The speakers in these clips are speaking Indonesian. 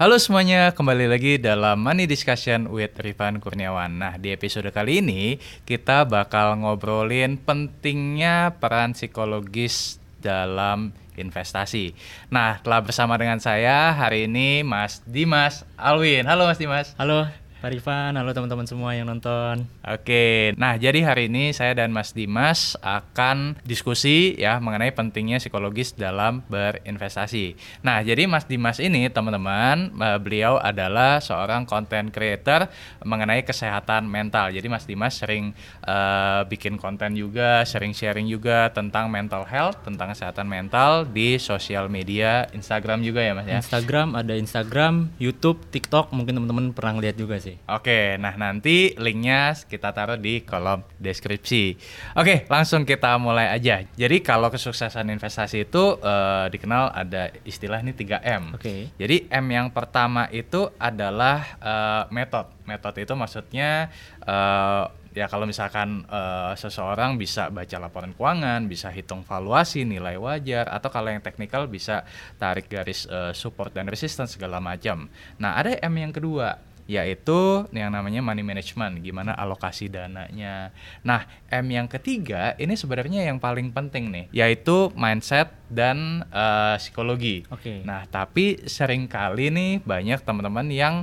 Halo semuanya, kembali lagi dalam Money Discussion with Rifan Kurniawan. Nah, di episode kali ini kita bakal ngobrolin pentingnya peran psikologis dalam investasi. Nah, telah bersama dengan saya hari ini Mas Dimas Alwin. Halo Mas Dimas. Halo, Pak Rifan, halo teman-teman semua yang nonton. Oke, nah jadi hari ini saya dan Mas Dimas akan diskusi ya mengenai pentingnya psikologis dalam berinvestasi. Nah, jadi Mas Dimas ini teman-teman, eh, beliau adalah seorang content creator mengenai kesehatan mental. Jadi Mas Dimas sering uh, bikin konten juga, sering sharing juga tentang mental health, tentang kesehatan mental di sosial media, Instagram juga ya Mas ya. Instagram ada Instagram, YouTube, TikTok, mungkin teman-teman pernah lihat juga sih sih. Oke, nah nanti linknya kita taruh di kolom deskripsi. Oke, langsung kita mulai aja. Jadi kalau kesuksesan investasi itu uh, dikenal ada istilah ini 3M. Oke. Jadi M yang pertama itu adalah uh, metode. Metode itu maksudnya uh, ya kalau misalkan uh, seseorang bisa baca laporan keuangan, bisa hitung valuasi, nilai wajar, atau kalau yang teknikal bisa tarik garis uh, support dan resistance segala macam. Nah ada M yang kedua, yaitu yang namanya money management, gimana alokasi dananya. Nah, M yang ketiga ini sebenarnya yang paling penting nih, yaitu mindset dan uh, psikologi. Oke. Okay. Nah, tapi sering kali nih banyak teman-teman yang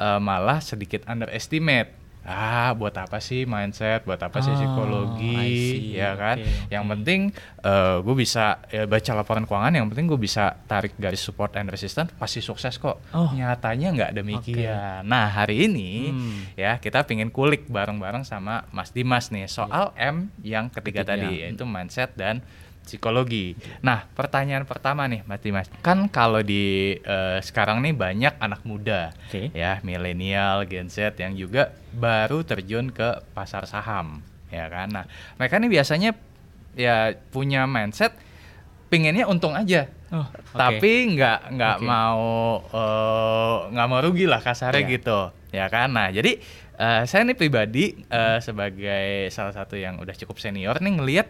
uh, malah sedikit underestimate ah buat apa sih mindset buat apa sih oh, psikologi ya kan okay, yang penting uh, eh, gue bisa ya, baca laporan keuangan yang penting gue bisa tarik garis support and resistance pasti sukses kok oh. nyatanya nggak demikian okay. nah hari ini hmm. ya kita pingin kulik bareng-bareng sama Mas Dimas nih soal yeah. M yang ketiga, ketiga tadi yaitu mindset dan psikologi. Nah, pertanyaan pertama nih, Mas Dimas. Kan kalau di uh, sekarang nih banyak anak muda, okay. ya milenial, Gen Z yang juga baru terjun ke pasar saham, ya kan. Nah, mereka nih biasanya ya punya mindset pinginnya untung aja, oh, okay. tapi nggak nggak okay. mau eh, nggak uh, mau rugi lah kasarnya yeah. gitu, ya kan. Nah, jadi uh, saya nih pribadi uh, sebagai salah satu yang udah cukup senior nih ngelihat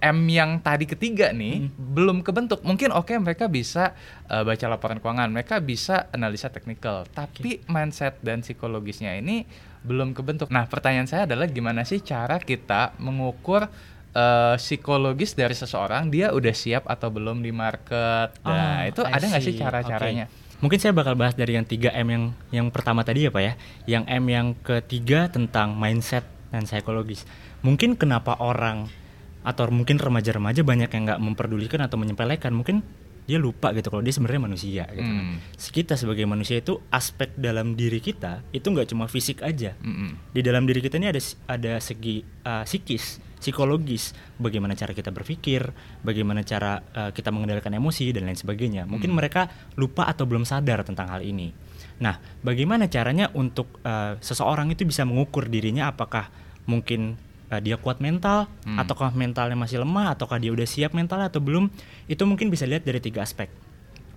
M yang tadi ketiga nih hmm. belum kebentuk. Mungkin oke okay, mereka bisa uh, baca laporan keuangan, mereka bisa analisa teknikal, tapi okay. mindset dan psikologisnya ini belum kebentuk. Nah, pertanyaan saya adalah gimana sih cara kita mengukur uh, psikologis dari seseorang dia udah siap atau belum di market? Nah, oh, itu I ada nggak sih cara-caranya? Okay. Mungkin saya bakal bahas dari yang 3 M yang yang pertama tadi ya Pak ya. Yang M yang ketiga tentang mindset dan psikologis. Mungkin kenapa orang atau mungkin remaja-remaja banyak yang nggak memperdulikan atau menyepelekan mungkin dia lupa gitu kalau dia sebenarnya manusia gitu mm. kita sebagai manusia itu aspek dalam diri kita itu nggak cuma fisik aja mm -mm. di dalam diri kita ini ada ada segi uh, psikis psikologis bagaimana cara kita berpikir bagaimana cara uh, kita mengendalikan emosi dan lain sebagainya mungkin mm. mereka lupa atau belum sadar tentang hal ini nah bagaimana caranya untuk uh, seseorang itu bisa mengukur dirinya apakah mungkin uh, dia kuat mental hmm. ataukah mentalnya masih lemah ataukah dia udah siap mental atau belum itu mungkin bisa lihat dari tiga aspek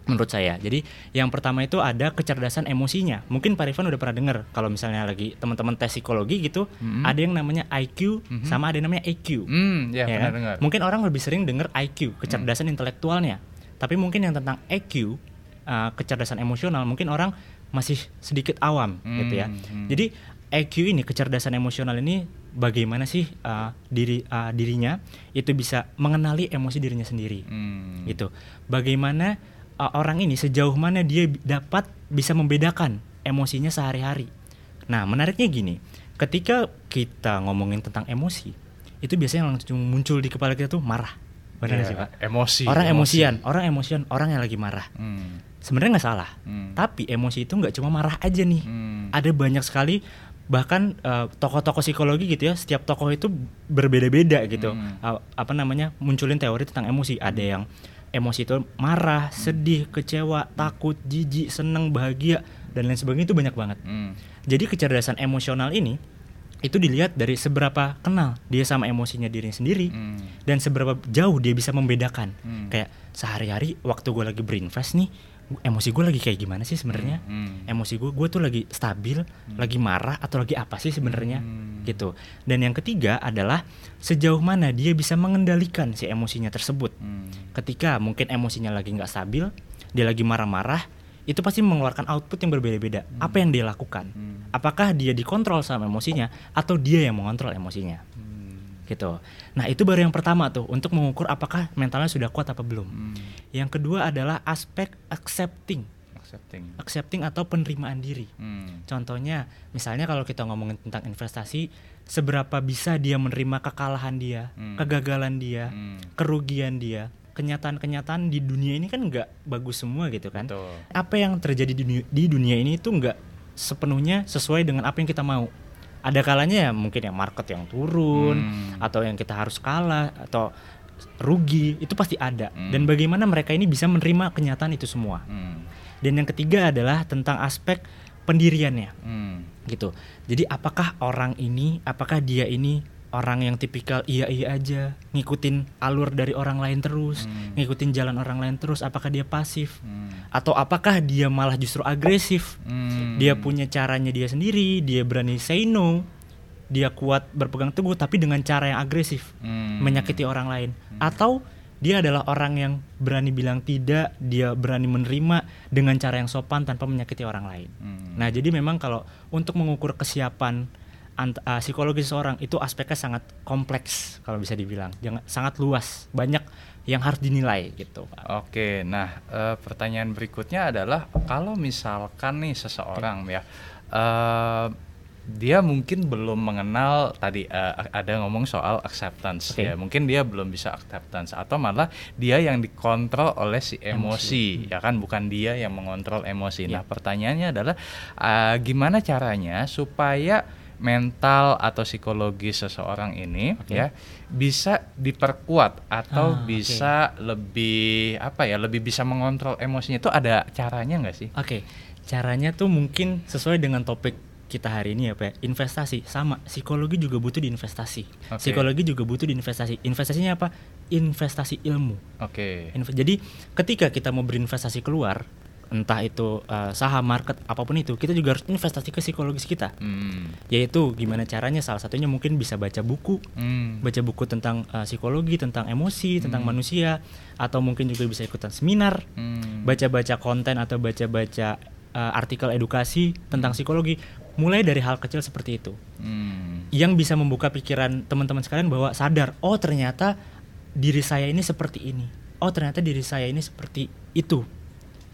menurut saya. Jadi yang pertama itu ada kecerdasan emosinya. Mungkin Pak Rifan udah pernah dengar kalau misalnya lagi teman-teman tes psikologi gitu, hmm ada yang namanya IQ hmm sama ada yang namanya EQ. Mm, ya, ya kan? dengar. Mungkin orang lebih sering dengar IQ, kecerdasan mm. intelektualnya. Tapi mungkin yang tentang EQ, uh, kecerdasan emosional, mungkin orang masih sedikit awam mm. gitu ya. Mm. Jadi EQ ini kecerdasan emosional ini bagaimana sih uh, diri uh, dirinya itu bisa mengenali emosi dirinya sendiri hmm. gitu bagaimana uh, orang ini sejauh mana dia dapat bisa membedakan emosinya sehari-hari nah menariknya gini ketika kita ngomongin tentang emosi itu biasanya langsung muncul di kepala kita tuh marah benar yeah, sih pak emosi orang emosi. emosian orang emosian orang yang lagi marah hmm. sebenarnya nggak salah hmm. tapi emosi itu nggak cuma marah aja nih hmm. ada banyak sekali bahkan uh, tokoh-tokoh psikologi gitu ya setiap tokoh itu berbeda-beda gitu hmm. uh, apa namanya munculin teori tentang emosi ada yang emosi itu marah hmm. sedih kecewa takut jijik seneng bahagia dan lain sebagainya itu banyak banget hmm. jadi kecerdasan emosional ini itu dilihat dari seberapa kenal dia sama emosinya diri sendiri hmm. dan seberapa jauh dia bisa membedakan hmm. kayak sehari-hari waktu gue lagi berinvest nih emosi gue lagi kayak gimana sih sebenarnya hmm, hmm. emosi gue gue tuh lagi stabil hmm. lagi marah atau lagi apa sih sebenarnya hmm. gitu dan yang ketiga adalah sejauh mana dia bisa mengendalikan si emosinya tersebut hmm. ketika mungkin emosinya lagi nggak stabil dia lagi marah-marah itu pasti mengeluarkan output yang berbeda-beda. Hmm. Apa yang dia lakukan? Hmm. Apakah dia dikontrol sama emosinya atau dia yang mengontrol emosinya? Gitu. Nah, itu baru yang pertama tuh untuk mengukur apakah mentalnya sudah kuat apa belum. Hmm. Yang kedua adalah aspek accepting. Accepting. Accepting atau penerimaan diri. Hmm. Contohnya, misalnya kalau kita ngomongin tentang investasi, seberapa bisa dia menerima kekalahan dia, hmm. kegagalan dia, hmm. kerugian dia kenyataan-kenyataan di dunia ini kan nggak bagus semua gitu kan. Betul. Apa yang terjadi di dunia, di dunia ini itu nggak sepenuhnya sesuai dengan apa yang kita mau. Ada kalanya ya mungkin yang market yang turun hmm. atau yang kita harus kalah atau rugi itu pasti ada. Hmm. Dan bagaimana mereka ini bisa menerima kenyataan itu semua. Hmm. Dan yang ketiga adalah tentang aspek pendiriannya. Hmm. Gitu. Jadi apakah orang ini, apakah dia ini orang yang tipikal iya iya aja ngikutin alur dari orang lain terus hmm. ngikutin jalan orang lain terus apakah dia pasif hmm. atau apakah dia malah justru agresif hmm. dia punya caranya dia sendiri dia berani say no dia kuat berpegang teguh tapi dengan cara yang agresif hmm. menyakiti orang lain hmm. atau dia adalah orang yang berani bilang tidak dia berani menerima dengan cara yang sopan tanpa menyakiti orang lain hmm. nah jadi memang kalau untuk mengukur kesiapan ant, uh, psikologi seseorang itu aspeknya sangat kompleks kalau bisa dibilang, jangan sangat luas, banyak yang harus dinilai gitu Pak. Oke, nah uh, pertanyaan berikutnya adalah kalau misalkan nih seseorang okay. ya uh, dia mungkin belum mengenal tadi uh, ada ngomong soal acceptance okay. ya mungkin dia belum bisa acceptance atau malah dia yang dikontrol oleh si emosi, emosi. ya kan bukan dia yang mengontrol emosi. Yeah. Nah pertanyaannya adalah uh, gimana caranya supaya mental atau psikologi seseorang ini okay. ya bisa diperkuat atau ah, bisa okay. lebih apa ya lebih bisa mengontrol emosinya itu ada caranya nggak sih? Oke, okay. caranya tuh mungkin sesuai dengan topik kita hari ini ya pak investasi sama psikologi juga butuh diinvestasi okay. psikologi juga butuh diinvestasi investasinya apa investasi ilmu oke okay. jadi ketika kita mau berinvestasi keluar entah itu uh, saham market apa pun itu kita juga harus investasi ke psikologis kita hmm. yaitu gimana caranya salah satunya mungkin bisa baca buku hmm. baca buku tentang uh, psikologi tentang emosi hmm. tentang manusia atau mungkin juga bisa ikutan seminar hmm. baca-baca konten atau baca-baca uh, artikel edukasi tentang hmm. psikologi mulai dari hal kecil seperti itu hmm. yang bisa membuka pikiran teman-teman sekalian bahwa sadar oh ternyata diri saya ini seperti ini oh ternyata diri saya ini seperti itu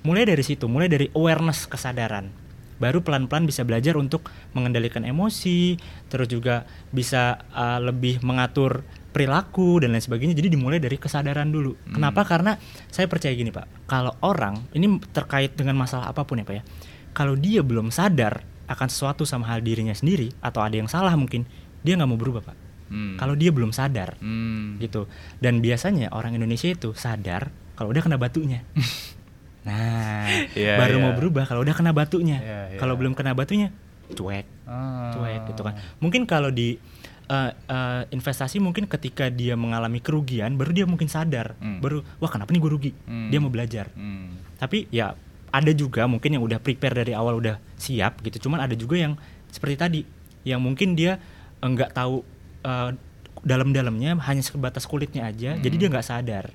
mulai dari situ mulai dari awareness kesadaran. Baru pelan-pelan bisa belajar untuk mengendalikan emosi terus juga bisa uh, lebih mengatur perilaku dan lain sebagainya. Jadi dimulai dari kesadaran dulu. Hmm. kenapa? Karena saya percaya gini pak. Kalau orang ini terkait dengan masalah apa pun ya pak ya. Kalau dia belum sadar akan sesuatu sama hal dirinya sendiri atau ada yang salah mungkin dia nggak mau berubah pak. Hmm. kalau dia belum sadar hmm. gitu. Dan biasanya orang Indonesia itu sadar kalau udah kena batunya Nah, yeah, baru yeah. mau berubah kalau udah kena batunya. Yeah, yeah. Kalau belum kena batunya, cuek, oh. cuek gitu kan. Mungkin kalau di uh, uh, investasi mungkin ketika dia mengalami kerugian, baru dia mungkin sadar, mm. baru wah kenapa nih gue rugi? Mm. Dia mau belajar. Mm. Tapi ya ada juga mungkin yang udah prepare dari awal udah siap gitu. Cuman ada juga yang seperti tadi, yang mungkin dia enggak tahu uh, dalam-dalamnya hanya sebatas kulitnya aja, mm. jadi dia nggak sadar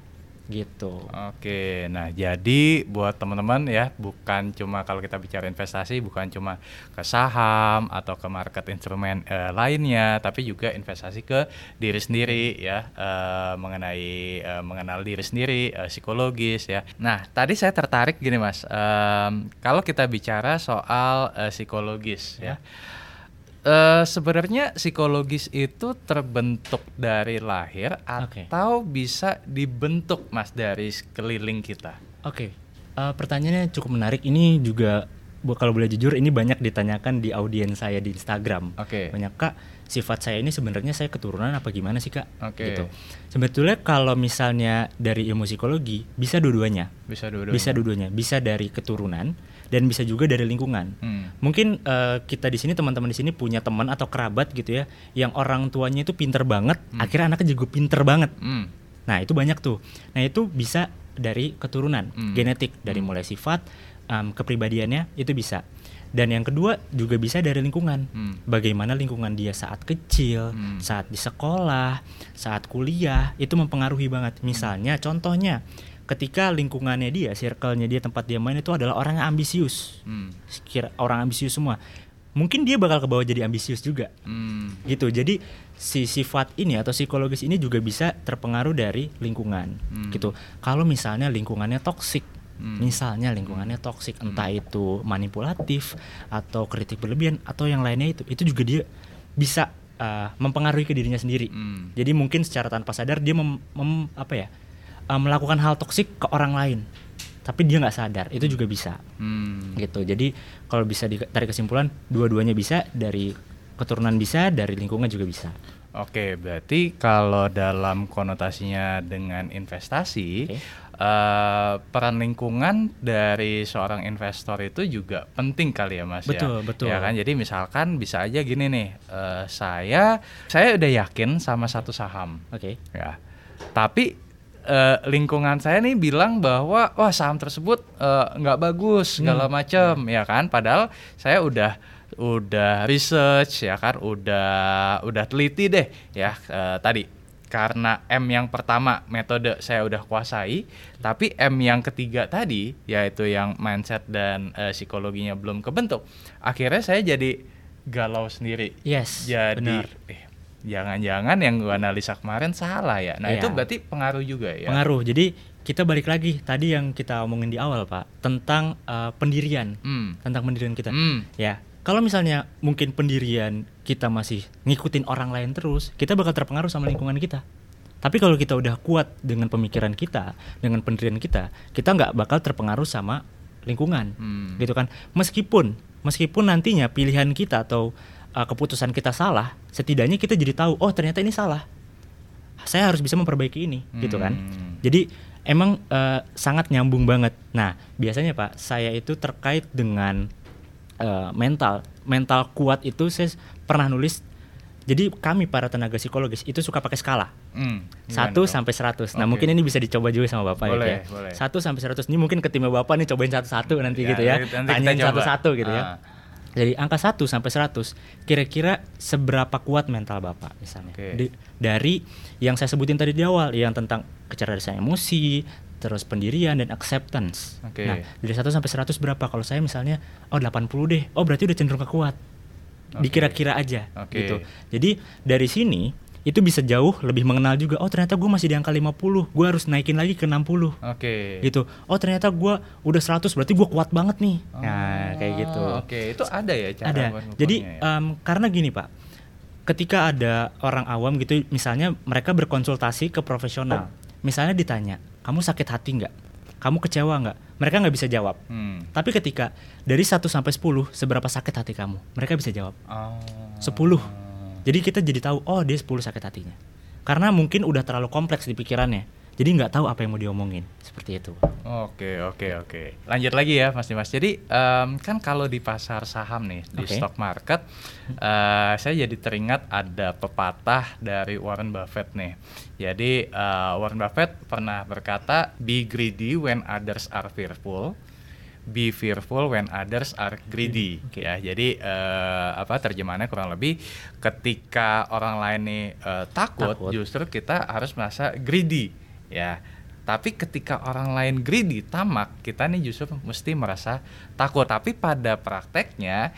gitu. Oke, nah jadi buat teman-teman ya, bukan cuma kalau kita bicara investasi, bukan cuma ke saham atau ke market instrumen uh, lainnya, tapi juga investasi ke diri sendiri ya, uh, mengenai uh, mengenal diri sendiri, psikologis ya. Nah, tadi saya tertarik gini mas, um, kalau kita bicara soal psikologis ya. ya Uh, sebenarnya psikologis itu terbentuk dari lahir okay. atau bisa dibentuk mas dari sekeliling kita? Oke, okay. uh, eh, pertanyaannya cukup menarik. Ini juga kalau boleh jujur ini banyak ditanyakan di audiens saya di Instagram. Oke. Okay. Banyak kak sifat saya ini sebenarnya saya keturunan apa gimana sih kak? Oke. Okay. Gitu. Sebetulnya kalau misalnya dari ilmu psikologi bisa dua-duanya. Bisa dua-duanya. Bisa dua-duanya. Bisa dari keturunan dan bisa juga dari lingkungan. Hmm. Mungkin uh, kita di sini teman-teman di sini punya teman atau kerabat gitu ya yang orang tuanya itu pinter banget, hmm. akhirnya anaknya juga pinter banget. Hmm. Nah, itu banyak tuh. Nah, itu bisa dari keturunan, hmm. genetik dari hmm. mulai sifat um, kepribadiannya itu bisa. Dan yang kedua juga bisa dari lingkungan. Hmm. Bagaimana lingkungan dia saat kecil, hmm. saat di sekolah, saat kuliah itu mempengaruhi banget. Misalnya contohnya ketika lingkungannya dia, circle-nya dia, tempat dia main itu adalah orang yang ambisius. Hmm. Orang ambisius semua. Mungkin dia bakal ke bawah jadi ambisius juga. Hmm. Gitu. Jadi si sifat ini atau psikologis ini juga bisa terpengaruh dari lingkungan. Hmm. Gitu. Kalau misalnya lingkungannya toksik, Hmm. misalnya lingkungannya toksik, entah itu manipulatif atau kritik berlebihan atau yang lainnya itu, itu juga dia bisa uh, mempengaruhi ke dirinya sendiri. Hmm. Jadi mungkin secara tanpa sadar dia mem, mem- apa ya uh, melakukan hal toksik ke orang lain, tapi dia nggak sadar itu juga bisa Hmm. gitu. Jadi kalau bisa ditarik kesimpulan dua-duanya bisa dari keturunan bisa dari lingkungan juga bisa. Oke, berarti kalau dalam konotasinya dengan investasi, Oke. eh, peran lingkungan dari seorang investor itu juga penting kali ya, Mas Betul, ya. betul. Ya kan, jadi misalkan bisa aja gini nih, eh, saya saya udah yakin sama satu saham, Oke. ya. Tapi eh, lingkungan saya nih bilang bahwa wah saham tersebut eh, nggak bagus segala macam, ya kan. Padahal saya udah udah research ya kan, udah udah teliti deh ya eh, tadi karena M yang pertama metode saya udah kuasai, tapi M yang ketiga tadi yaitu yang mindset dan eh, psikologinya belum kebentuk. Akhirnya saya jadi galau sendiri. Yes. Jadi benar. eh, jangan-jangan yang gua analisa kemarin salah ya. Nah, Iya. itu berarti pengaruh juga ya. Pengaruh. Jadi kita balik lagi tadi yang kita omongin di awal pak tentang uh, pendirian, Hmm. tentang pendirian kita. Hmm. Ya, kalau misalnya mungkin pendirian kita masih ngikutin orang lain terus, kita bakal terpengaruh sama lingkungan kita. Tapi kalau kita udah kuat dengan pemikiran kita, dengan pendirian kita, kita nggak bakal terpengaruh sama lingkungan, Hmm. gitu kan? Meskipun, meskipun nantinya pilihan kita atau uh, keputusan kita salah, setidaknya kita jadi tahu, oh ternyata ini salah. Saya harus bisa memperbaiki ini, gitu kan? Hmm. Jadi emang eh, sangat nyambung banget. Nah biasanya pak, saya itu terkait dengan eh, mental, mental kuat itu saya pernah nulis. Jadi kami para tenaga psikologis itu suka pakai skala. Hmm. Gimana 1 tuh? sampai 100. Nah, mungkin ini bisa dicoba juga sama Bapak Boleh, ya. boleh. 1 sampai 100. Ini mungkin ke timnya Bapak nih cobain satu-satu nanti Ya, gitu ya. nanti Tanyain satu-satu gitu ya. Jadi angka 1 sampai 100 kira-kira seberapa kuat mental Bapak misalnya. Oke. Di- dari yang saya sebutin tadi di awal yang tentang kecerdasan emosi, terus pendirian dan acceptance. Oke. Nah, dari 1 sampai 100 berapa? Kalau saya misalnya oh 80 deh. Oh, berarti udah cenderung ke kuat. Oke. Dikira-kira aja Oke. gitu. Jadi dari sini itu bisa jauh lebih mengenal juga. Oh, ternyata gue masih di angka 50. Gue harus naikin lagi ke 60 Oke. gitu. Oh ternyata gua udah 100 berarti gua kuat banget nih. Nah Oh, kayak gitu. Oke, itu ada ya cara Ada. Jadi ya? em, karena gini pak, ketika ada orang awam gitu, misalnya mereka berkonsultasi ke profesional, misalnya ditanya, kamu sakit hati nggak? Kamu kecewa nggak? Mereka nggak bisa jawab. Hmm. Tapi ketika dari 1 sampai 10 seberapa sakit hati kamu? Mereka bisa jawab. Oh. 10. Jadi kita jadi tahu oh dia 10 sakit hatinya. Karena mungkin udah terlalu kompleks di pikirannya. Jadi nggak tahu apa yang mau diomongin. Seperti itu. Oke oke oke. Lanjut lagi ya Mas Dimas. Jadi em, kan kalau di pasar saham nih di Oke. stock market, eh, saya jadi teringat ada pepatah dari Warren Buffett nih. Jadi eh, Warren Buffett pernah berkata, "Be greedy when others are fearful." Be fearful when others are greedy. Oke. Ya, jadi eh, apa terjemahannya kurang lebih ketika orang lain nih eh, takut, Takut. justru kita harus merasa greedy. Ya, tapi ketika orang lain greedy, tamak, kita nih justru mesti merasa takut. Tapi pada prakteknya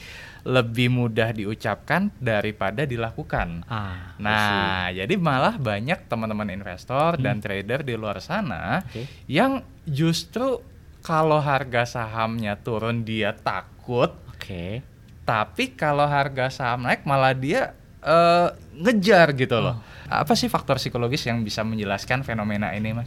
lebih mudah diucapkan daripada dilakukan. Ah. Nah, jadi malah banyak teman-teman investor dan trader di luar sana Hmm. Oke. yang justru kalau harga sahamnya turun dia takut, Oke. tapi kalau harga saham naik malah dia eh, ngejar gitu loh. Oh. Apa sih faktor psikologis yang bisa menjelaskan fenomena ini, Mas?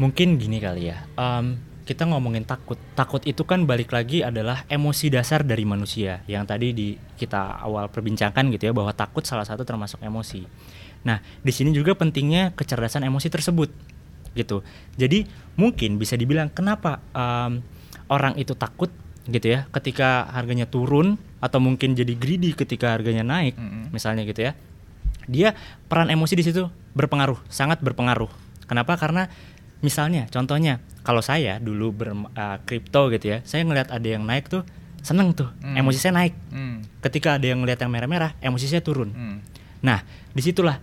Mungkin gini kali ya. em, kita ngomongin takut. Takut itu kan balik lagi adalah emosi dasar dari manusia. Yang tadi di kita awal perbincangkan gitu ya bahwa takut salah satu termasuk emosi. Nah, di sini juga pentingnya kecerdasan emosi tersebut gitu. Jadi mungkin bisa dibilang kenapa em, orang itu takut gitu ya ketika harganya turun atau mungkin jadi greedy ketika harganya naik Mm-mm. misalnya gitu ya dia peran emosi di situ berpengaruh, sangat berpengaruh. Kenapa? Karena misalnya, contohnya, kalau saya dulu berkripto gitu ya, saya ngelihat ada yang naik tuh seneng tuh, Hmm. emosi saya naik. Hmm. Ketika ada yang ngelihat yang merah-merah, emosi saya turun. Hmm. Nah, di situlah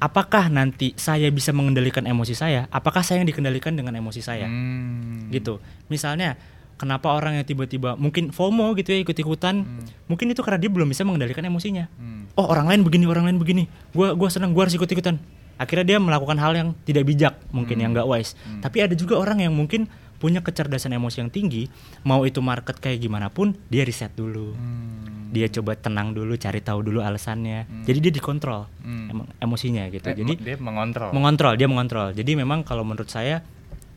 apakah nanti saya bisa mengendalikan emosi saya apakah saya yang dikendalikan dengan emosi saya Hmm. gitu misalnya kenapa orang yang tiba-tiba mungkin FOMO gitu ya ikut-ikutan Hmm. mungkin itu karena dia belum bisa mengendalikan emosinya Hmm. oh orang lain begini orang lain begini gua gua senang gua harus ikut-ikutan akhirnya dia melakukan hal yang tidak bijak mungkin Hmm. yang nggak wise tapi ada juga orang yang mungkin punya kecerdasan emosi yang tinggi mau itu market kayak gimana pun dia riset dulu Hmm. dia coba tenang dulu cari tahu dulu alasannya jadi dia dikontrol Hmm. emang emosinya gitu Eh, jadi dia mengontrol. mengontrol dia mengontrol jadi memang kalau menurut saya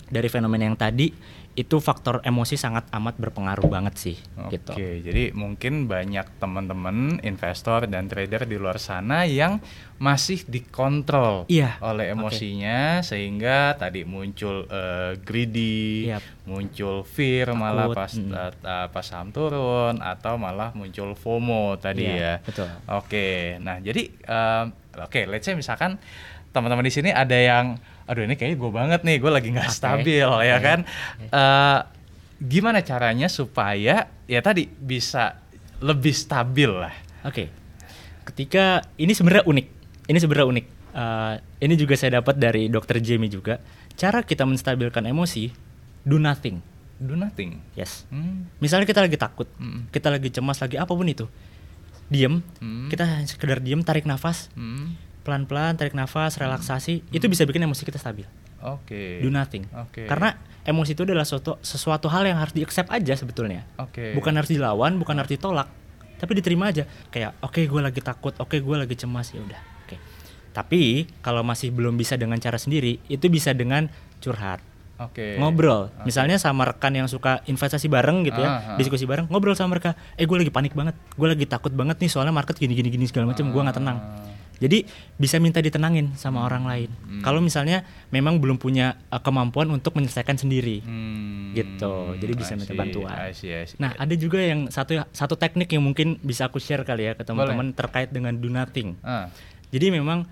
dari fenomena yang tadi itu faktor emosi sangat amat berpengaruh banget sih Oke, gitu jadi mungkin banyak teman-teman investor dan trader di luar sana yang masih dikontrol Iya, oleh emosinya sehingga tadi muncul eh, greedy, Yap. muncul fear malah Takut, pas mm. eh, eh, pas saham turun atau malah muncul FOMO tadi Iya, ya. betul. Oke, nah jadi em, oke, let's say misalkan teman-teman di sini ada yang, aduh ini kayaknya gue banget nih, gue lagi nggak stabil ya oke, kan. Eh, gimana caranya supaya ya tadi bisa lebih stabil lah. Oke. Ketika ini sebenarnya unik. Ini sebenarnya unik. Eh, ini juga saya dapat dari Dr. Jamie juga. Cara kita menstabilkan emosi, do nothing. Do nothing. Yes. Hmm. Misalnya kita lagi takut, Mm. kita lagi cemas, lagi apa pun itu. Diem, Hmm. kita sekedar diem, tarik nafas, Hmm. Pelan-pelan tarik nafas, relaksasi, itu bisa bikin emosi kita stabil. Oke. Do nothing. Oke. Karena emosi itu adalah suatu sesuatu hal yang harus di-accept aja sebetulnya. Oke. Bukan harus dilawan, bukan harus ditolak, tapi diterima aja. Kayak oke gue lagi takut, oke gue lagi cemas ya udah. Oke. Tapi kalau masih belum bisa dengan cara sendiri, itu bisa dengan curhat, Oke. ngobrol. Misalnya sama rekan yang suka investasi bareng gitu ya, Ah, ah. diskusi bareng, ngobrol sama mereka. Eh gue lagi panik banget, gue lagi takut banget nih soalnya market gini gini gini segala macam, gue nggak tenang. Ah. Jadi bisa minta ditenangin sama orang lain. Hmm. Kalau misalnya memang belum punya uh, kemampuan untuk menyelesaikan sendiri. Hmm. Gitu. Jadi bisa minta bantuan. I see, I see. Nah, ada juga yang satu satu teknik yang mungkin bisa aku share kali ya ke teman-teman terkait dengan do nothing. Ah. Jadi memang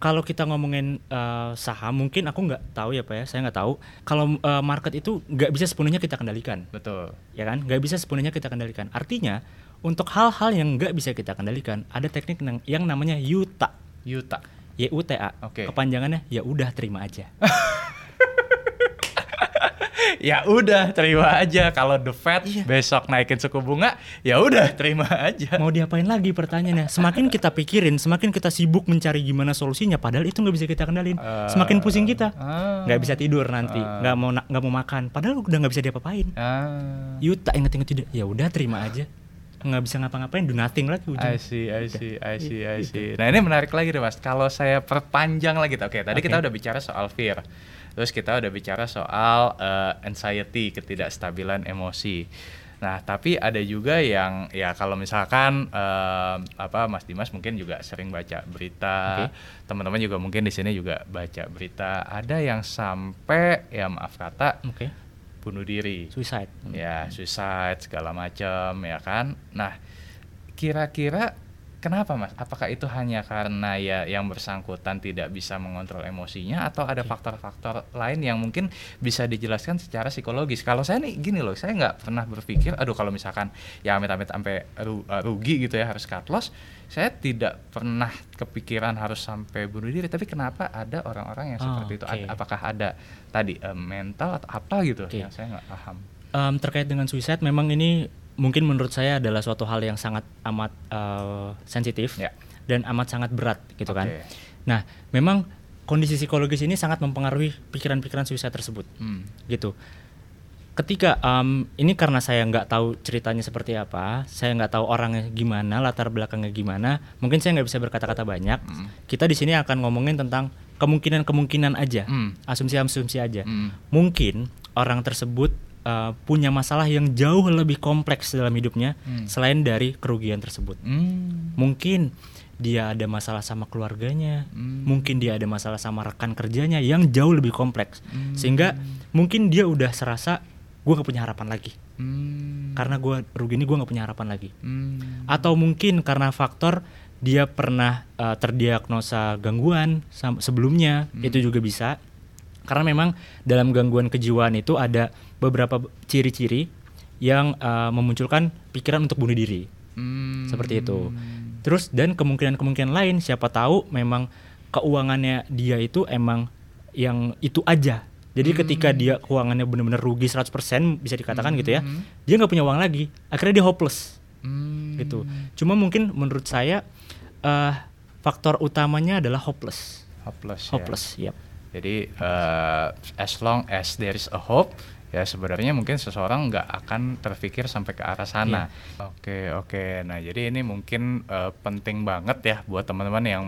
kalau kita ngomongin uh, saham, mungkin aku nggak tahu ya pak ya, saya nggak tahu. Kalau uh, market itu nggak bisa sepenuhnya kita kendalikan, betul. ya kan? Nggak bisa sepenuhnya kita kendalikan. Artinya untuk hal-hal yang nggak bisa kita kendalikan, ada teknik yang, yang namanya yuta, Yuta. y u t a. Oke. Kepanjangannya ya udah terima aja. ya udah terima aja kalau the Fed Iya. besok naikin suku bunga ya udah terima aja Mau diapain lagi pertanyaannya? Semakin kita pikirin, semakin kita sibuk mencari gimana solusinya, padahal itu nggak bisa kita kendalin. Semakin pusing kita, Ah. nggak bisa tidur nanti, nggak mau na- nggak mau makan, padahal udah nggak bisa diapa-apain. ah Yuta inget-inget tidak, ya udah terima aja, nggak bisa ngapa-ngapain, do nothing lagi ujung. I see, I see, I see, I see. Nah ini menarik lagi deh mas. Kalau saya perpanjang lagi, oke. Tadi Oke. kita udah bicara soal fear, terus kita udah bicara soal eh, anxiety, ketidakstabilan emosi. Nah tapi ada juga yang ya kalau misalkan eh, apa Mas Dimas mungkin juga sering baca berita, Oke. teman-teman juga mungkin di sini juga baca berita. Ada yang sampai ya maaf kata Oke, bunuh diri suicide. ya suicide segala macam ya kan nah kira-kira kenapa mas? Apakah itu hanya karena ya yang bersangkutan tidak bisa mengontrol emosinya atau ada faktor-faktor lain yang mungkin bisa dijelaskan secara psikologis? Kalau saya nih gini loh saya nggak pernah berpikir aduh kalau misalkan ya amit-amit sampai uh, rugi gitu ya harus cut loss saya tidak pernah kepikiran harus sampai bunuh diri. Tapi kenapa ada orang-orang yang Oh, seperti itu? oke. Ad- apakah ada tadi eh, mental atau apa gitu Oke. yang saya nggak paham? Em, terkait dengan suicide, memang ini mungkin menurut saya adalah suatu hal yang sangat amat eh, sensitif Ya. dan amat sangat berat gitu kan. Oke. Nah, memang kondisi psikologis ini sangat mempengaruhi pikiran-pikiran suicide tersebut. Hmm. gitu. Ketika em, ini karena saya nggak tahu ceritanya seperti apa, saya nggak tahu orangnya gimana, latar belakangnya gimana, mungkin saya nggak bisa berkata-kata banyak. Mm. Kita di sini akan ngomongin tentang kemungkinan-kemungkinan aja, Mm. asumsi-asumsi aja. Mm. Mungkin orang tersebut eh, punya masalah yang jauh lebih kompleks dalam hidupnya Mm. selain dari kerugian tersebut. Hmm. Mungkin dia ada masalah sama keluarganya, Hmm. mungkin dia ada masalah sama rekan kerjanya yang jauh lebih kompleks, Hmm. sehingga mungkin dia udah serasa gue gak punya harapan lagi, Hmm. karena gue rugi ini gue gak punya harapan lagi, Hmm. atau mungkin karena faktor dia pernah uh, terdiagnosa gangguan sebelumnya, Hmm. itu juga bisa, karena memang dalam gangguan kejiwaan itu ada beberapa ciri-ciri yang uh, memunculkan pikiran untuk bunuh diri Hmm. seperti itu. Terus dan kemungkinan-kemungkinan lain siapa tahu memang keuangannya dia itu emang yang itu aja. Jadi ketika dia keuangannya benar-benar rugi 100% bisa dikatakan gitu ya. Dia nggak punya uang lagi. Akhirnya dia hopeless. Hmm. Gitu. Cuma mungkin menurut saya eh faktor utamanya adalah hopeless. Hopeless. ya. Hopeless, yep. Jadi eh, as long as there is a hope, ya sebenarnya mungkin seseorang nggak akan terpikir sampai ke arah sana. Oke oke. Nah jadi ini mungkin eh, penting banget ya buat teman-teman yang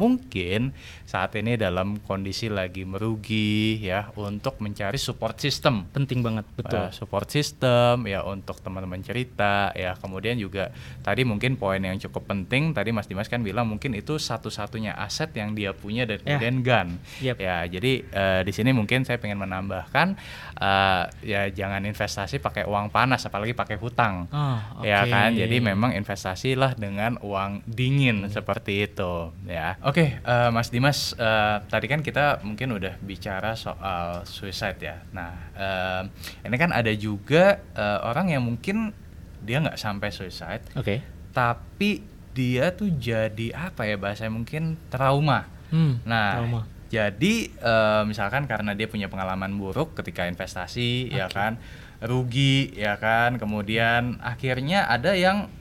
mungkin saat ini dalam kondisi lagi merugi ya untuk mencari support system. Penting banget, betul. Uh, support system ya untuk teman-teman cerita ya kemudian juga tadi mungkin poin yang cukup penting tadi Mas Dimas kan bilang mungkin itu satu-satunya aset yang dia punya dan Ya. kemudian gun Yep. ya jadi eh, di sini mungkin saya pengen menambahkan eh, ya jangan investasi pakai uang panas apalagi pakai hutang Oh, ya oke. kan jadi memang investasilah dengan uang dingin seperti itu ya oke eh, Mas Dimas eh, tadi kan kita mungkin udah bicara soal suicide ya nah eh, ini kan ada juga eh, orang yang mungkin dia nggak sampai suicide Oke. tapi dia tuh jadi apa ya bahasanya mungkin trauma Hmm, Nah, trauma. jadi eh, misalkan karena dia punya pengalaman buruk ketika investasi, ya kan, rugi, ya kan, kemudian akhirnya ada yang "Ah, sa-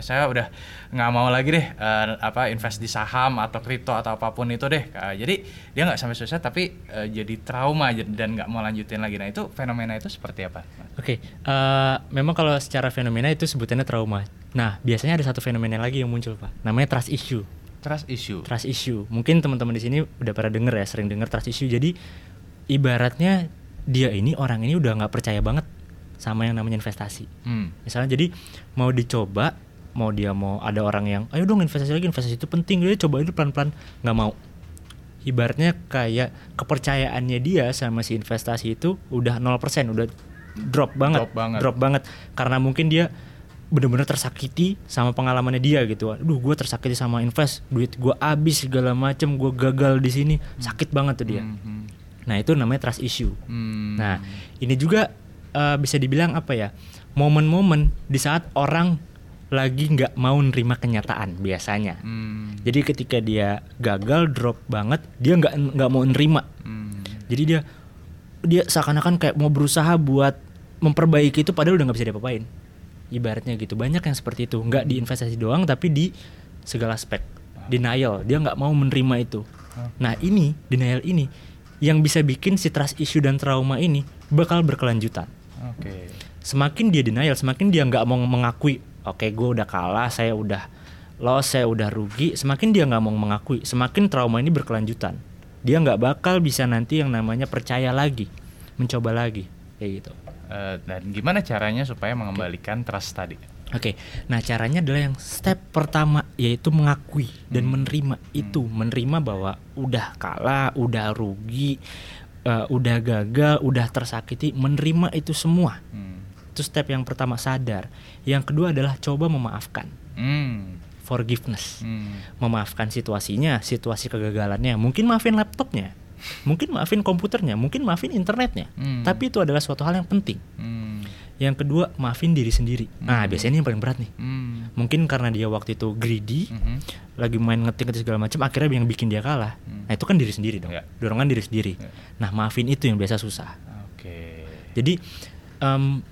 saya udah nggak mau lagi deh eh, apa invest di saham atau kripto atau apa pun itu deh. Eh, jadi dia nggak sampai susah tapi eh, jadi trauma dan nggak mau lanjutin lagi. Nah itu fenomena itu seperti apa? Oke, eh, memang kalau secara fenomena itu sebutannya trauma. Nah, biasanya ada satu fenomena lagi yang muncul, Pak. Namanya trust issue. Trust issue. Trust issue. Mungkin teman-teman di sini udah pada denger ya, sering denger trust issue. Jadi ibaratnya dia ini orang ini udah nggak percaya banget sama yang namanya investasi. Hmm. Misalnya jadi mau dicoba, mau dia mau ada orang yang, ayo dong investasi lagi, investasi itu penting, dia coba itu pelan-pelan, nggak mau. Ibaratnya kayak kepercayaannya dia sama si investasi itu udah 0%, udah drop banget, Drop banget. karena mungkin dia bener-bener tersakiti sama pengalamannya dia gitu. Aduh, gue tersakiti sama invest, duit gue habis segala macem, gue gagal di sini, sakit banget tuh dia. Hmm. Nah itu namanya trust issue. Hmm. Nah, ini juga eh, bisa dibilang apa ya? Momen-momen di saat orang lagi nggak mau nerima kenyataan biasanya. Hmm. Jadi ketika dia gagal drop banget, dia nggak nggak mau nerima. Hmm. Jadi dia dia seakan-akan kayak mau berusaha buat memperbaiki itu padahal udah nggak bisa diapa-apain. Ibaratnya gitu. Banyak yang seperti itu. Nggak di investasi doang tapi di segala aspek. Denial. Dia nggak mau menerima itu. Nah ini denial ini yang bisa bikin si trust issue dan trauma ini bakal berkelanjutan. Oke. Semakin dia denial, semakin dia nggak mau mengakui, oke gue udah kalah, saya udah loss, saya udah rugi. Semakin dia nggak mau mengakui, semakin trauma ini berkelanjutan. Dia nggak bakal bisa nanti yang namanya percaya lagi, mencoba lagi, kayak gitu. Eh, dan gimana caranya supaya mengembalikan trust tadi? Oke, nah caranya adalah yang step pertama yaitu mengakui dan menerima itu, menerima bahwa udah kalah, udah rugi, eh, udah gagal, udah tersakiti, menerima itu semua. Hmm. Itu step yang pertama sadar. Yang kedua adalah coba memaafkan, Hmm. forgiveness. Hmm. Memaafkan situasinya, situasi kegagalannya. Mungkin maafin laptopnya, mungkin maafin komputernya, mungkin maafin internetnya. Hmm. Tapi itu adalah suatu hal yang penting. Hmm. Yang kedua, maafin diri sendiri. Nah, biasanya ini yang paling berat nih. Hmm. Mungkin karena dia waktu itu greedy, Mhm. lagi main ngetik-ngetik segala macam, akhirnya yang bikin dia kalah. Hmm. Nah, itu kan diri sendiri dong. Ya. Dorongan diri sendiri. Ya. Nah, maafin itu yang biasa susah. Oke. Jadi em,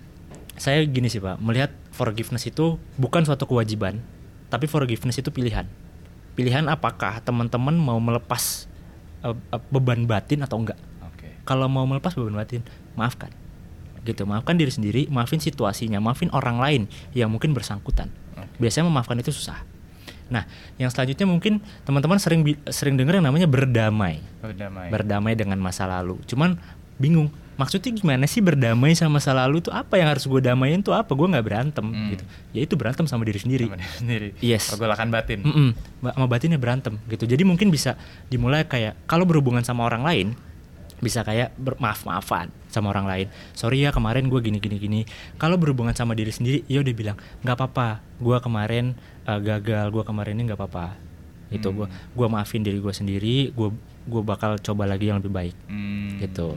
saya gini sih pak, melihat forgiveness itu bukan suatu kewajiban, tapi forgiveness itu pilihan. Pilihan apakah teman-teman mau melepas eh, eh, beban batin atau enggak? Oke. Kalau mau melepas beban batin, maafkan. Gitu, maafkan diri sendiri, maafin situasinya, maafin orang lain yang mungkin bersangkutan. Oke. Biasanya memaafkan itu susah. Nah, yang selanjutnya mungkin teman-teman sering sering dengar yang namanya berdamai Berdamai. berdamai dengan masa lalu. Cuman bingung, maksudnya gimana sih berdamai sama masa lalu tuh apa yang harus gue damain tuh apa? Gue nggak berantem Hmm. gitu. Ya itu berantem sama diri sendiri. Sama diri sendiri. Yes. Pergolakan batin. Mm-mm, ba- sama batinnya berantem gitu. Jadi mungkin bisa dimulai kayak kalau berhubungan sama orang lain bisa kayak bermaaf maafan sama orang lain. Sorry ya kemarin gue gini gini gini. Kalau berhubungan sama diri sendiri, ya udah bilang nggak apa-apa. Gue kemarin uh, gagal. Gue kemarin ini nggak apa-apa. Itu gue Hmm. gue maafin diri gue sendiri. Gue gue bakal coba lagi yang lebih baik. Hmm. Gitu.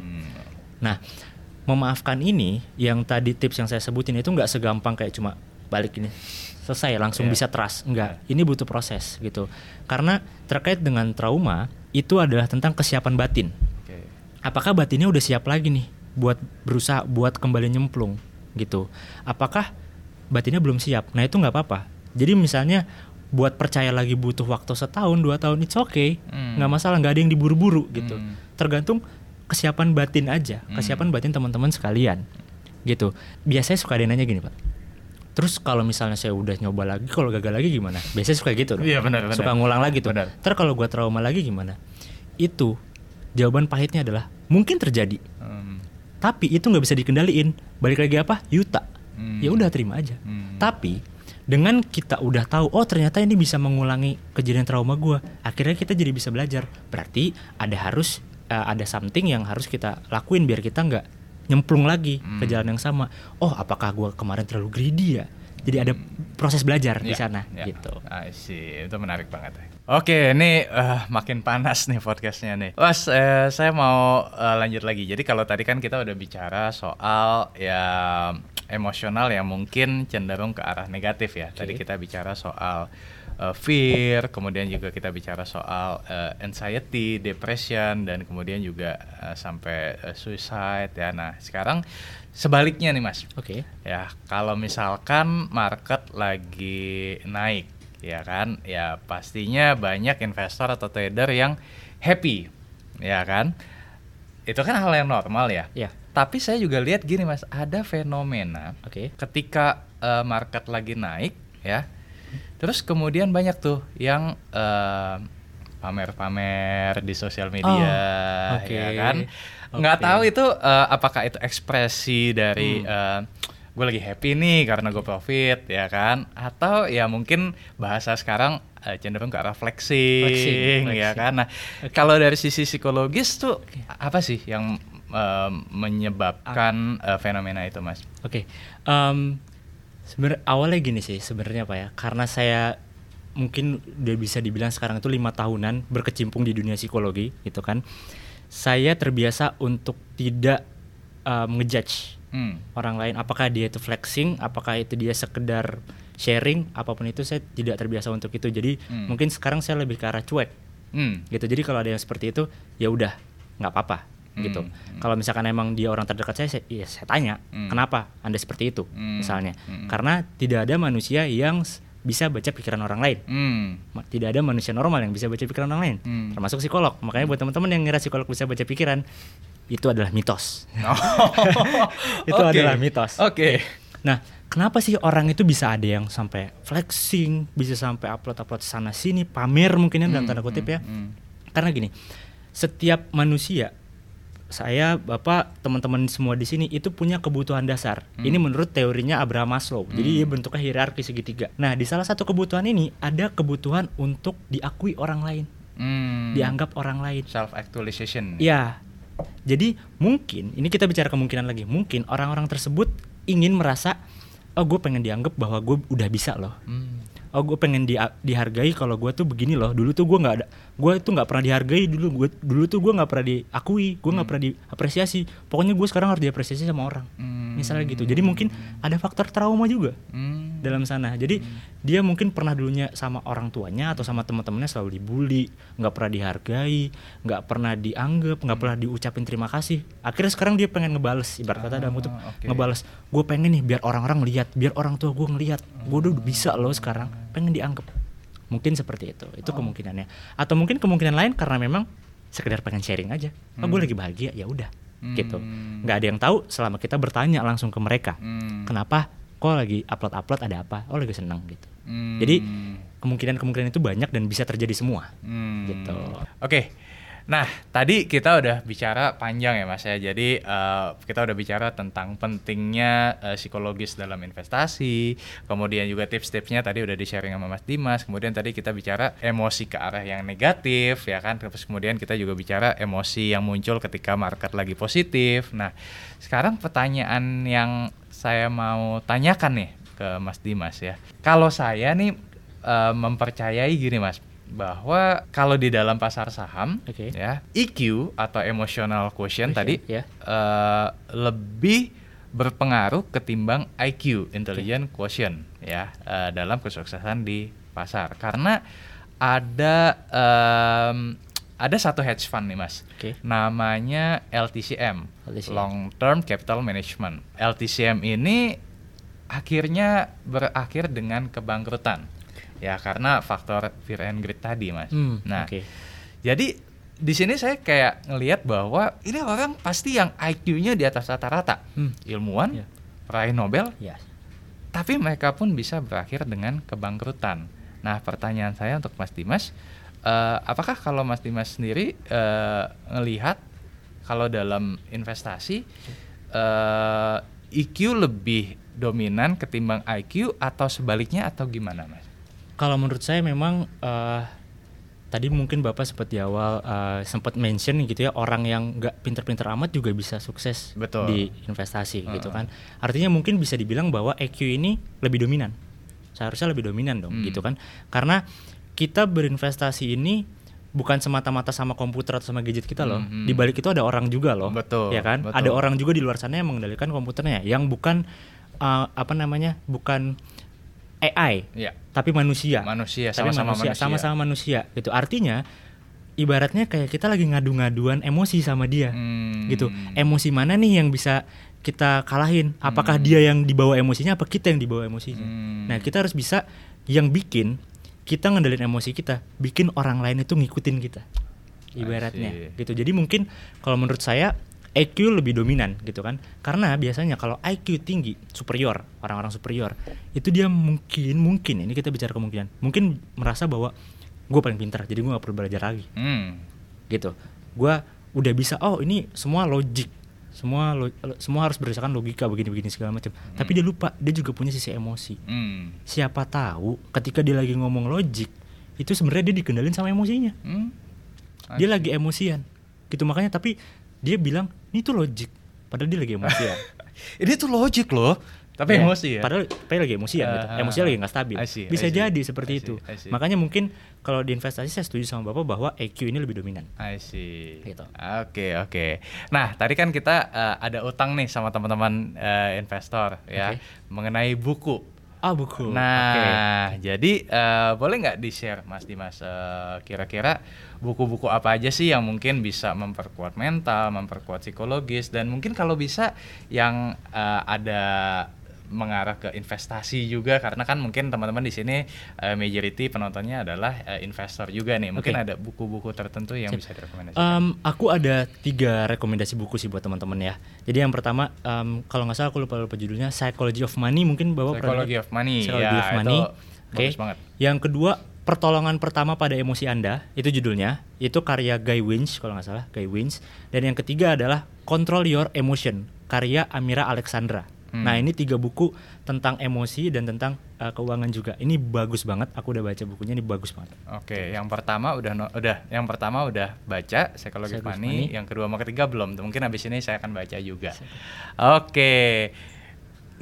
Nah, memaafkan ini yang tadi tips yang saya sebutin itu nggak segampang kayak cuma balik ini selesai langsung yeah. bisa trust enggak yeah. ini butuh proses gitu karena terkait dengan trauma itu adalah tentang kesiapan batin okay. apakah batinnya udah siap lagi nih buat berusaha buat kembali nyemplung gitu apakah batinnya belum siap nah itu nggak apa-apa jadi misalnya buat percaya lagi butuh waktu setahun dua tahun it's okay hmm. nggak masalah nggak ada yang diburu-buru gitu hmm. tergantung kesiapan batin aja hmm. kesiapan batin teman-teman sekalian gitu. Biasanya suka ada nanya gini pak. Terus kalau misalnya saya udah nyoba lagi kalau gagal lagi gimana? Biasanya suka gitu iya benar benar. Suka ngulang lagi tuh. Benar. terus kalau gue trauma lagi gimana? Itu jawaban pahitnya adalah mungkin terjadi. Hmm. tapi itu nggak bisa dikendaliin. Balik lagi apa? Yuta. Hmm. ya udah terima aja. Hmm. tapi dengan kita udah tahu oh ternyata ini bisa mengulangi kejadian trauma gue akhirnya kita jadi bisa belajar. Berarti ada harus uh, ada something yang harus kita lakuin biar kita nggak nyemplung lagi hmm. ke jalan yang sama. Oh, apakah gue kemarin terlalu greedy ya? Jadi ada proses belajar yeah, di ya, sana yeah. gitu. I see. Itu menarik banget. Oke, ini uh, makin panas nih podcastnya nih. Was, uh, saya mau uh, lanjut lagi. Jadi kalau tadi kan kita udah bicara soal ya emosional yang mungkin cenderung ke arah negatif ya. Okay. Tadi kita bicara soal uh, fear, kemudian juga kita bicara soal uh, anxiety, depression, dan kemudian juga uh, sampai uh, suicide ya. Nah sekarang sebaliknya nih mas. Oke. Okay. Ya kalau misalkan market lagi naik, ya kan, ya pastinya banyak investor atau trader yang happy, ya kan. Itu kan hal yang normal ya. Iya. Tapi saya juga lihat gini mas, ada fenomena okay. ketika uh, market lagi naik, ya Terus kemudian banyak tuh yang pamer pamer-pamer di sosial media, oh, okay. ya kan? Nggak okay. tahu itu uh, apakah itu ekspresi dari hmm. uh, gue lagi happy nih karena gue profit, ya kan? Atau ya mungkin bahasa sekarang uh, cenderung ke arah flexing, flexing, flexing. ya kan? Nah, okay. kalau dari sisi psikologis tuh okay. apa sih yang uh, menyebabkan uh, fenomena itu, mas? Oke, okay. um, Sebenarnya awalnya gini sih sebenarnya pak ya, karena saya mungkin udah bisa dibilang sekarang itu lima tahunan berkecimpung di dunia psikologi gitu kan. Saya terbiasa untuk tidak uh, ngejudge hmm. orang lain apakah dia itu flexing, apakah itu dia sekedar sharing, apa pun itu saya tidak terbiasa untuk itu. Jadi hmm. mungkin sekarang saya lebih ke arah cuek. Hmm. Gitu. Jadi kalau ada yang seperti itu ya udah nggak apa-apa gitu. Hmm. hmm. Kalau misalkan emang dia orang terdekat saya, saya ya saya tanya, hmm. kenapa Anda seperti itu hmm. misalnya. Hmm. Karena tidak ada manusia yang bisa baca pikiran orang lain. Hmm. Tidak ada manusia normal yang bisa baca pikiran orang lain, hmm. termasuk psikolog. Makanya buat teman-teman yang ngira psikolog bisa baca pikiran, itu adalah mitos. Oh. itu okay. adalah mitos. Oke. Okay. Nah, kenapa sih orang itu bisa ada yang sampai flexing, bisa sampai upload-upload sana sini, pamer mungkin ya dalam hmm, tanda kutip hmm, ya? Hmm. Karena gini, setiap manusia saya bapak teman-teman semua di sini itu punya kebutuhan dasar hmm. ini menurut teorinya Abraham Maslow hmm. jadi bentuknya hierarki segitiga nah di salah satu kebutuhan ini ada kebutuhan untuk diakui orang lain hmm. dianggap orang lain self actualization ya jadi mungkin ini kita bicara kemungkinan lagi mungkin orang-orang tersebut ingin merasa oh gue pengen dianggap bahwa gue udah bisa loh. Hmm. Oh gue pengen di, dihargai kalau gue tuh begini loh. Dulu tuh gue nggak ada gue itu nggak pernah dihargai dulu gue dulu tuh gue nggak pernah diakui gue nggak hmm. pernah diapresiasi. Pokoknya gue sekarang harus diapresiasi sama orang. Hmm. misalnya gitu. Jadi mungkin ada faktor trauma juga. Hmm. Dalam sana jadi hmm. dia mungkin pernah dulunya sama orang tuanya atau sama teman-temannya selalu dibully nggak pernah dihargai nggak pernah dianggap nggak hmm. pernah diucapin terima kasih akhirnya sekarang dia pengen ngebales ibarat kata dalam kutip okay. ngebales gue pengen nih biar orang-orang lihat biar orang tua gue ngelihat gue udah bisa loh sekarang pengen dianggap mungkin seperti itu itu oh. kemungkinannya atau mungkin kemungkinan lain karena memang sekedar pengen sharing aja oh gue hmm. lagi bahagia ya udah hmm. gitu nggak ada yang tahu selama kita bertanya langsung ke mereka hmm. kenapa kok lagi upload upload ada apa oh lagi seneng gitu hmm. jadi kemungkinan kemungkinan itu banyak dan bisa terjadi semua hmm. gitu oke okay. Nah, tadi kita udah bicara panjang ya Mas ya. Jadi uh, kita udah bicara tentang pentingnya uh, psikologis dalam investasi, kemudian juga tips-tipsnya tadi udah di-sharing sama Mas Dimas. Kemudian tadi kita bicara emosi ke arah yang negatif ya kan. Terus kemudian kita juga bicara emosi yang muncul ketika market lagi positif. Nah, sekarang pertanyaan yang saya mau tanyakan nih ke Mas Dimas ya. Kalau saya nih uh, mempercayai gini Mas, bahwa kalau di dalam pasar saham okay. ya EQ atau emotional quotient, tadi yeah. uh, lebih berpengaruh ketimbang IQ intelligent okay. quotient ya uh, dalam kesuksesan di pasar karena ada um, ada satu hedge fund nih mas, okay. namanya LTCM, LTCM, Long Term Capital Management. LTCM ini akhirnya berakhir dengan kebangkrutan, ya karena faktor fear and greed tadi mas. Hmm, nah, okay. jadi di sini saya kayak ngelihat bahwa ini orang pasti yang IQ-nya di atas rata-rata, hmm. ilmuwan, yeah. peraih Nobel, yeah. tapi mereka pun bisa berakhir dengan kebangkrutan. Nah, pertanyaan saya untuk Mas Dimas uh, apakah kalau Mas Dimas sendiri uh, ngelihat kalau dalam investasi uh, eh, IQ lebih dominan ketimbang IQ atau sebaliknya atau gimana Mas? Kalau menurut saya memang uh, tadi mungkin Bapak seperti awal uh, sempat mention gitu ya orang yang nggak pinter-pinter amat juga bisa sukses Betul. di investasi uh. gitu kan. Artinya mungkin bisa dibilang bahwa IQ ini lebih dominan. Seharusnya lebih dominan dong hmm. gitu kan. Karena kita berinvestasi ini bukan semata-mata sama komputer atau sama gadget kita loh. Mm-hmm. Di balik itu ada orang juga loh. Betul. Ya kan? Betul. Ada orang juga di luar sana yang mengendalikan komputernya yang bukan uh, apa namanya? bukan AI. Ya. Tapi manusia. Manusia sama-sama manusia. Sama-sama manusia. Gitu. Artinya ibaratnya kayak kita lagi ngadu-ngaduan emosi sama dia. Hmm. Gitu. Emosi mana nih yang bisa kita kalahin? Apakah hmm. dia yang dibawa emosinya apa kita yang dibawa emosinya? Hmm. Nah, kita harus bisa yang bikin kita ngendalin emosi kita bikin orang lain itu ngikutin kita. Ibaratnya gitu. Jadi mungkin kalau menurut saya IQ lebih dominan gitu kan. Karena biasanya kalau IQ tinggi superior orang-orang superior itu dia mungkin mungkin ini kita bicara kemungkinan mungkin merasa bahwa gue paling pintar jadi gue gak perlu belajar lagi. Hmm. gitu. Gue udah bisa oh ini semua logik semua lo, semua harus berdasarkan logika begini-begini segala macam. Hmm. tapi dia lupa dia juga punya sisi emosi. Hmm. siapa tahu ketika dia lagi ngomong logik itu sebenarnya dia dikendalin sama emosinya. Hmm. dia lagi emosian. Gitu makanya tapi dia bilang ini tuh logik. Padahal dia lagi emosian. Ini tuh logik loh tapi ya, emosi ya. Padahal tapi lagi emosi ya uh, gitu. emosi lagi nggak stabil. See, bisa jadi seperti see, itu makanya mungkin kalau di investasi saya setuju sama bapak bahwa EQ ini lebih dominan. I see. Gitu. Oke okay, oke. Okay. nah tadi kan kita uh, ada utang nih sama teman-teman uh, investor ya mengenai buku. Ah buku. Nah, okay. jadi uh, boleh nggak di share Mas Dimas uh, kira-kira buku-buku apa aja sih yang mungkin bisa memperkuat mental, memperkuat psikologis dan mungkin kalau bisa yang uh, ada mengarah ke investasi juga karena kan mungkin teman-teman di sini uh, majority penontonnya adalah uh, investor juga nih. Mungkin okay. ada buku-buku tertentu yang Sip. bisa direkomendasikan. Um, aku ada tiga rekomendasi buku sih buat teman-teman ya. Jadi yang pertama um, kalau nggak salah aku lupa lupa judulnya Psychology of Money mungkin bawa Psychology of Money. Psychology ya, of Money. Oke. Okay. Yang kedua pertolongan pertama pada emosi Anda itu judulnya itu karya Guy Winch kalau nggak salah Guy Winch dan yang ketiga adalah Control Your Emotion karya Amira Alexandra Hmm. Nah ini tiga buku tentang emosi dan tentang uh, keuangan juga. Ini bagus banget. Aku udah baca bukunya. Ini bagus banget. Oke, yang pertama udah no, udah yang pertama udah baca psikologi pani. Yang kedua sama ketiga belum. Mungkin habis ini saya akan baca juga. Oke.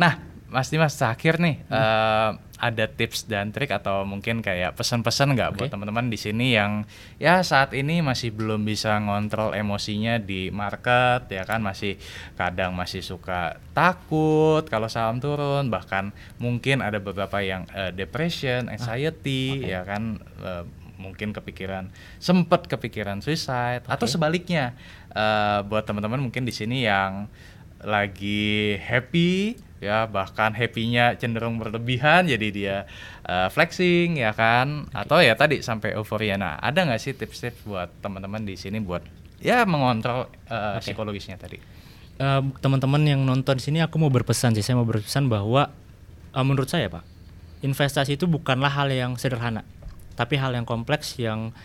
Nah, Mas Dimas terakhir nih. Hmm. Uh, ada tips dan trik atau mungkin kayak pesan-pesan nggak okay. buat teman-teman di sini yang ya saat ini masih belum bisa ngontrol emosinya di market ya kan masih kadang masih suka takut kalau saham turun bahkan mungkin ada beberapa yang uh, depression, ah, anxiety ah, okay. ya kan uh, mungkin kepikiran sempat kepikiran suicide okay. atau sebaliknya uh, buat teman-teman mungkin di sini yang lagi happy ya bahkan happynya cenderung berlebihan jadi dia uh, flexing ya kan okay. atau ya tadi sampai euforia nah ada nggak sih tips-tips buat teman-teman di sini buat ya mengontrol uh, okay. psikologisnya tadi uh, teman-teman yang nonton di sini aku mau berpesan sih saya mau berpesan bahwa uh, menurut saya pak investasi itu bukanlah hal yang sederhana tapi hal yang kompleks yang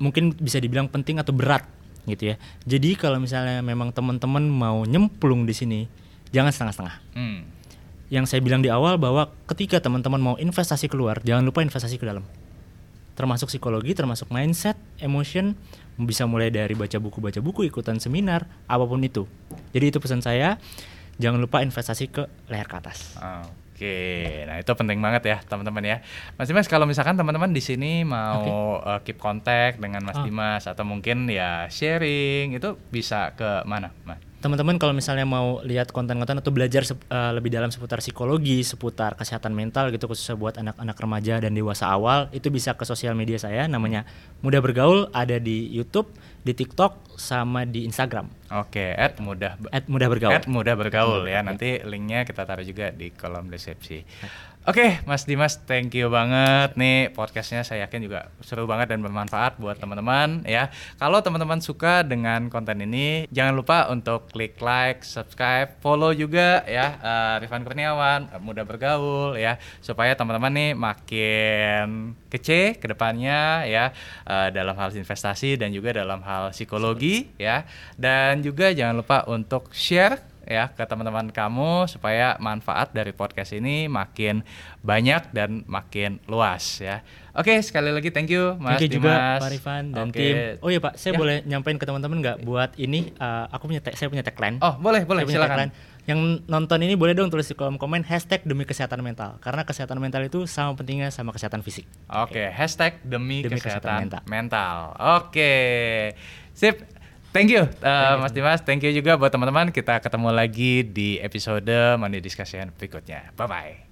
mungkin bisa dibilang penting atau berat gitu ya jadi kalau misalnya memang teman-teman mau nyemplung di sini jangan setengah-setengah. Hmm. Yang saya bilang di awal bahwa ketika teman-teman mau investasi keluar, jangan lupa investasi ke dalam. Termasuk psikologi, termasuk mindset, emotion, bisa mulai dari baca buku, baca buku, ikutan seminar, apa pun itu. Jadi itu pesan saya, jangan lupa investasi ke leher ke atas. Oke, nah itu penting banget ya teman-teman ya. Mas Dimas kalau misalkan teman-teman di sini mau okay. uh, keep kontak dengan Mas oh. Dimas atau mungkin ya sharing itu bisa ke mana, Mas? Teman-teman kalau misalnya mau lihat konten-konten atau belajar uh, lebih dalam seputar psikologi, seputar kesehatan mental gitu khususnya buat anak-anak remaja dan dewasa awal, itu bisa ke sosial media saya namanya Mudah Bergaul ada di YouTube, di TikTok sama di Instagram. Oke, at mudah at mudah bergaul. At mudah bergaul ya. Nanti linknya kita taruh juga di kolom deskripsi. Oke, Mas Dimas, thank you banget nih podcastnya. Saya yakin juga seru banget dan bermanfaat buat teman-teman ya. Kalau teman-teman suka dengan konten ini, jangan lupa untuk klik like, subscribe, follow juga ya uh, Rifan Kurniawan, mudah bergaul ya, supaya teman-teman nih makin kece ke depannya ya uh, dalam hal investasi dan juga dalam hal psikologi ya. Dan juga jangan lupa untuk share ya ke teman-teman kamu supaya manfaat dari podcast ini makin banyak dan makin luas ya. Oke, sekali lagi thank you Mas thank you juga Pak Rifan dan okay. tim. Oh iya Pak, saya ya. boleh nyampein ke teman-teman nggak buat ini uh, aku punya saya punya tagline. Oh, boleh, boleh, saya silakan. Yang nonton ini boleh dong tulis di kolom komen hashtag demi kesehatan mental karena kesehatan mental itu sama pentingnya sama kesehatan fisik. Oke, okay. hashtag demi, demi kesehatan, kesehatan mental. mental. Oke, okay. sip. Thank you, uh, thank eh, you. Mas Dimas. Thank you juga buat teman-teman. Kita ketemu lagi di episode Money Discussion berikutnya. Bye bye.